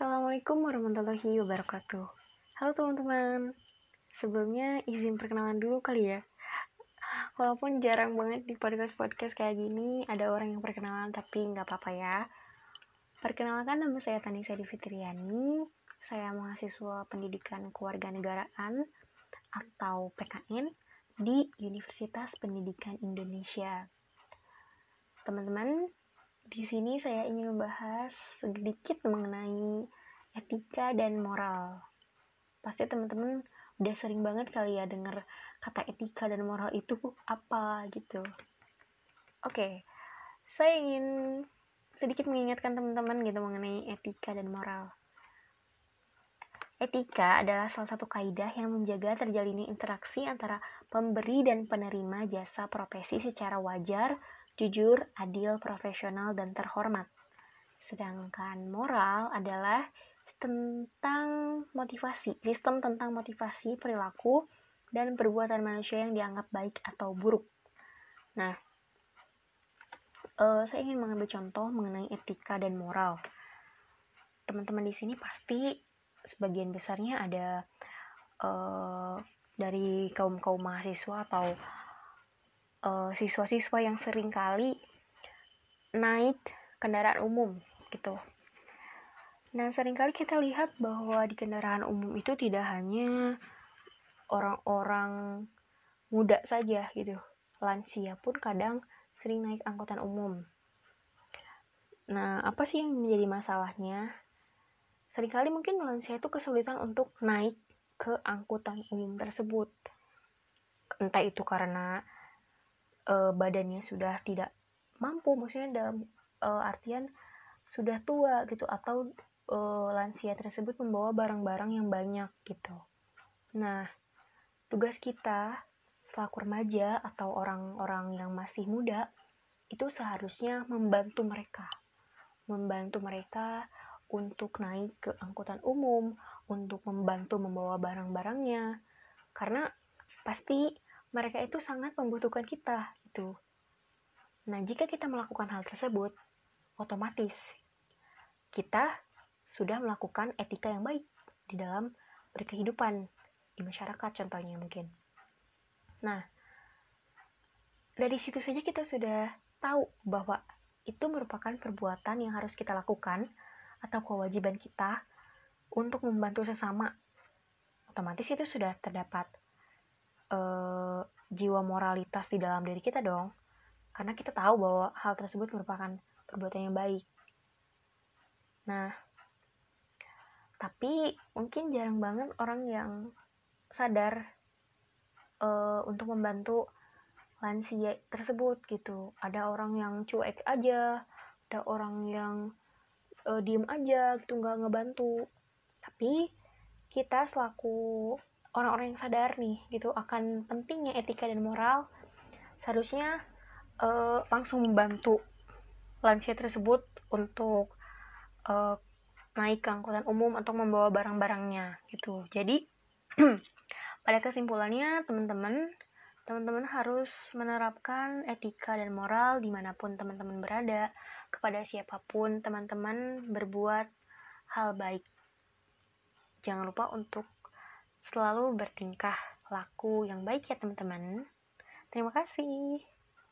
Assalamualaikum warahmatullahi wabarakatuh. Halo teman-teman. Sebelumnya izin perkenalan dulu kali ya. Walaupun jarang banget di podcast-podcast kayak gini ada orang yang perkenalan tapi nggak apa-apa ya. Perkenalkan nama saya Tanisa Fitriani. Saya mahasiswa pendidikan kewarganegaraan atau PKN di Universitas Pendidikan Indonesia. Teman-teman, di sini saya ingin membahas sedikit mengenai etika dan moral. Pasti teman-teman udah sering banget kali ya dengar kata etika dan moral itu apa gitu. Oke, saya ingin sedikit mengingatkan teman-teman gitu mengenai etika dan moral. Etika adalah salah satu kaidah yang menjaga terjalinnya interaksi antara pemberi dan penerima jasa profesi secara wajar, jujur, adil, profesional, dan terhormat. Sedangkan moral adalah tentang motivasi, sistem tentang motivasi perilaku dan perbuatan manusia yang dianggap baik atau buruk. Nah, uh, saya ingin mengambil contoh mengenai etika dan moral. Teman-teman di sini pasti sebagian besarnya ada uh, dari kaum kaum mahasiswa atau uh, siswa-siswa yang sering kali naik kendaraan umum gitu. Nah, sering kali kita lihat bahwa di kendaraan umum itu tidak hanya orang-orang muda saja gitu. Lansia pun kadang sering naik angkutan umum. Nah, apa sih yang menjadi masalahnya? Seringkali mungkin lansia itu kesulitan untuk naik ke angkutan umum tersebut. Entah itu karena uh, badannya sudah tidak mampu maksudnya dalam uh, artian sudah tua gitu atau uh, lansia tersebut membawa barang-barang yang banyak gitu. Nah, tugas kita selaku remaja atau orang-orang yang masih muda itu seharusnya membantu mereka. Membantu mereka untuk naik ke angkutan umum, untuk membantu membawa barang-barangnya. Karena pasti mereka itu sangat membutuhkan kita itu. Nah, jika kita melakukan hal tersebut, otomatis kita sudah melakukan etika yang baik di dalam berkehidupan di masyarakat contohnya mungkin. Nah, dari situ saja kita sudah tahu bahwa itu merupakan perbuatan yang harus kita lakukan atau kewajiban kita untuk membantu sesama. Otomatis itu sudah terdapat uh, jiwa moralitas di dalam diri kita dong. Karena kita tahu bahwa hal tersebut merupakan perbuatan yang baik. Nah, tapi mungkin jarang banget orang yang sadar uh, untuk membantu lansia tersebut gitu. Ada orang yang cuek aja, ada orang yang uh, diem aja gitu nggak ngebantu. Tapi kita selaku orang-orang yang sadar nih gitu akan pentingnya etika dan moral seharusnya uh, langsung membantu lansia tersebut untuk uh, naik ke angkutan umum atau membawa barang-barangnya gitu. Jadi pada kesimpulannya teman-teman teman-teman harus menerapkan etika dan moral di mana pun teman-teman berada kepada siapa pun teman-teman berbuat hal baik. Jangan lupa untuk selalu bertingkah laku yang baik ya teman-teman. Terima kasih.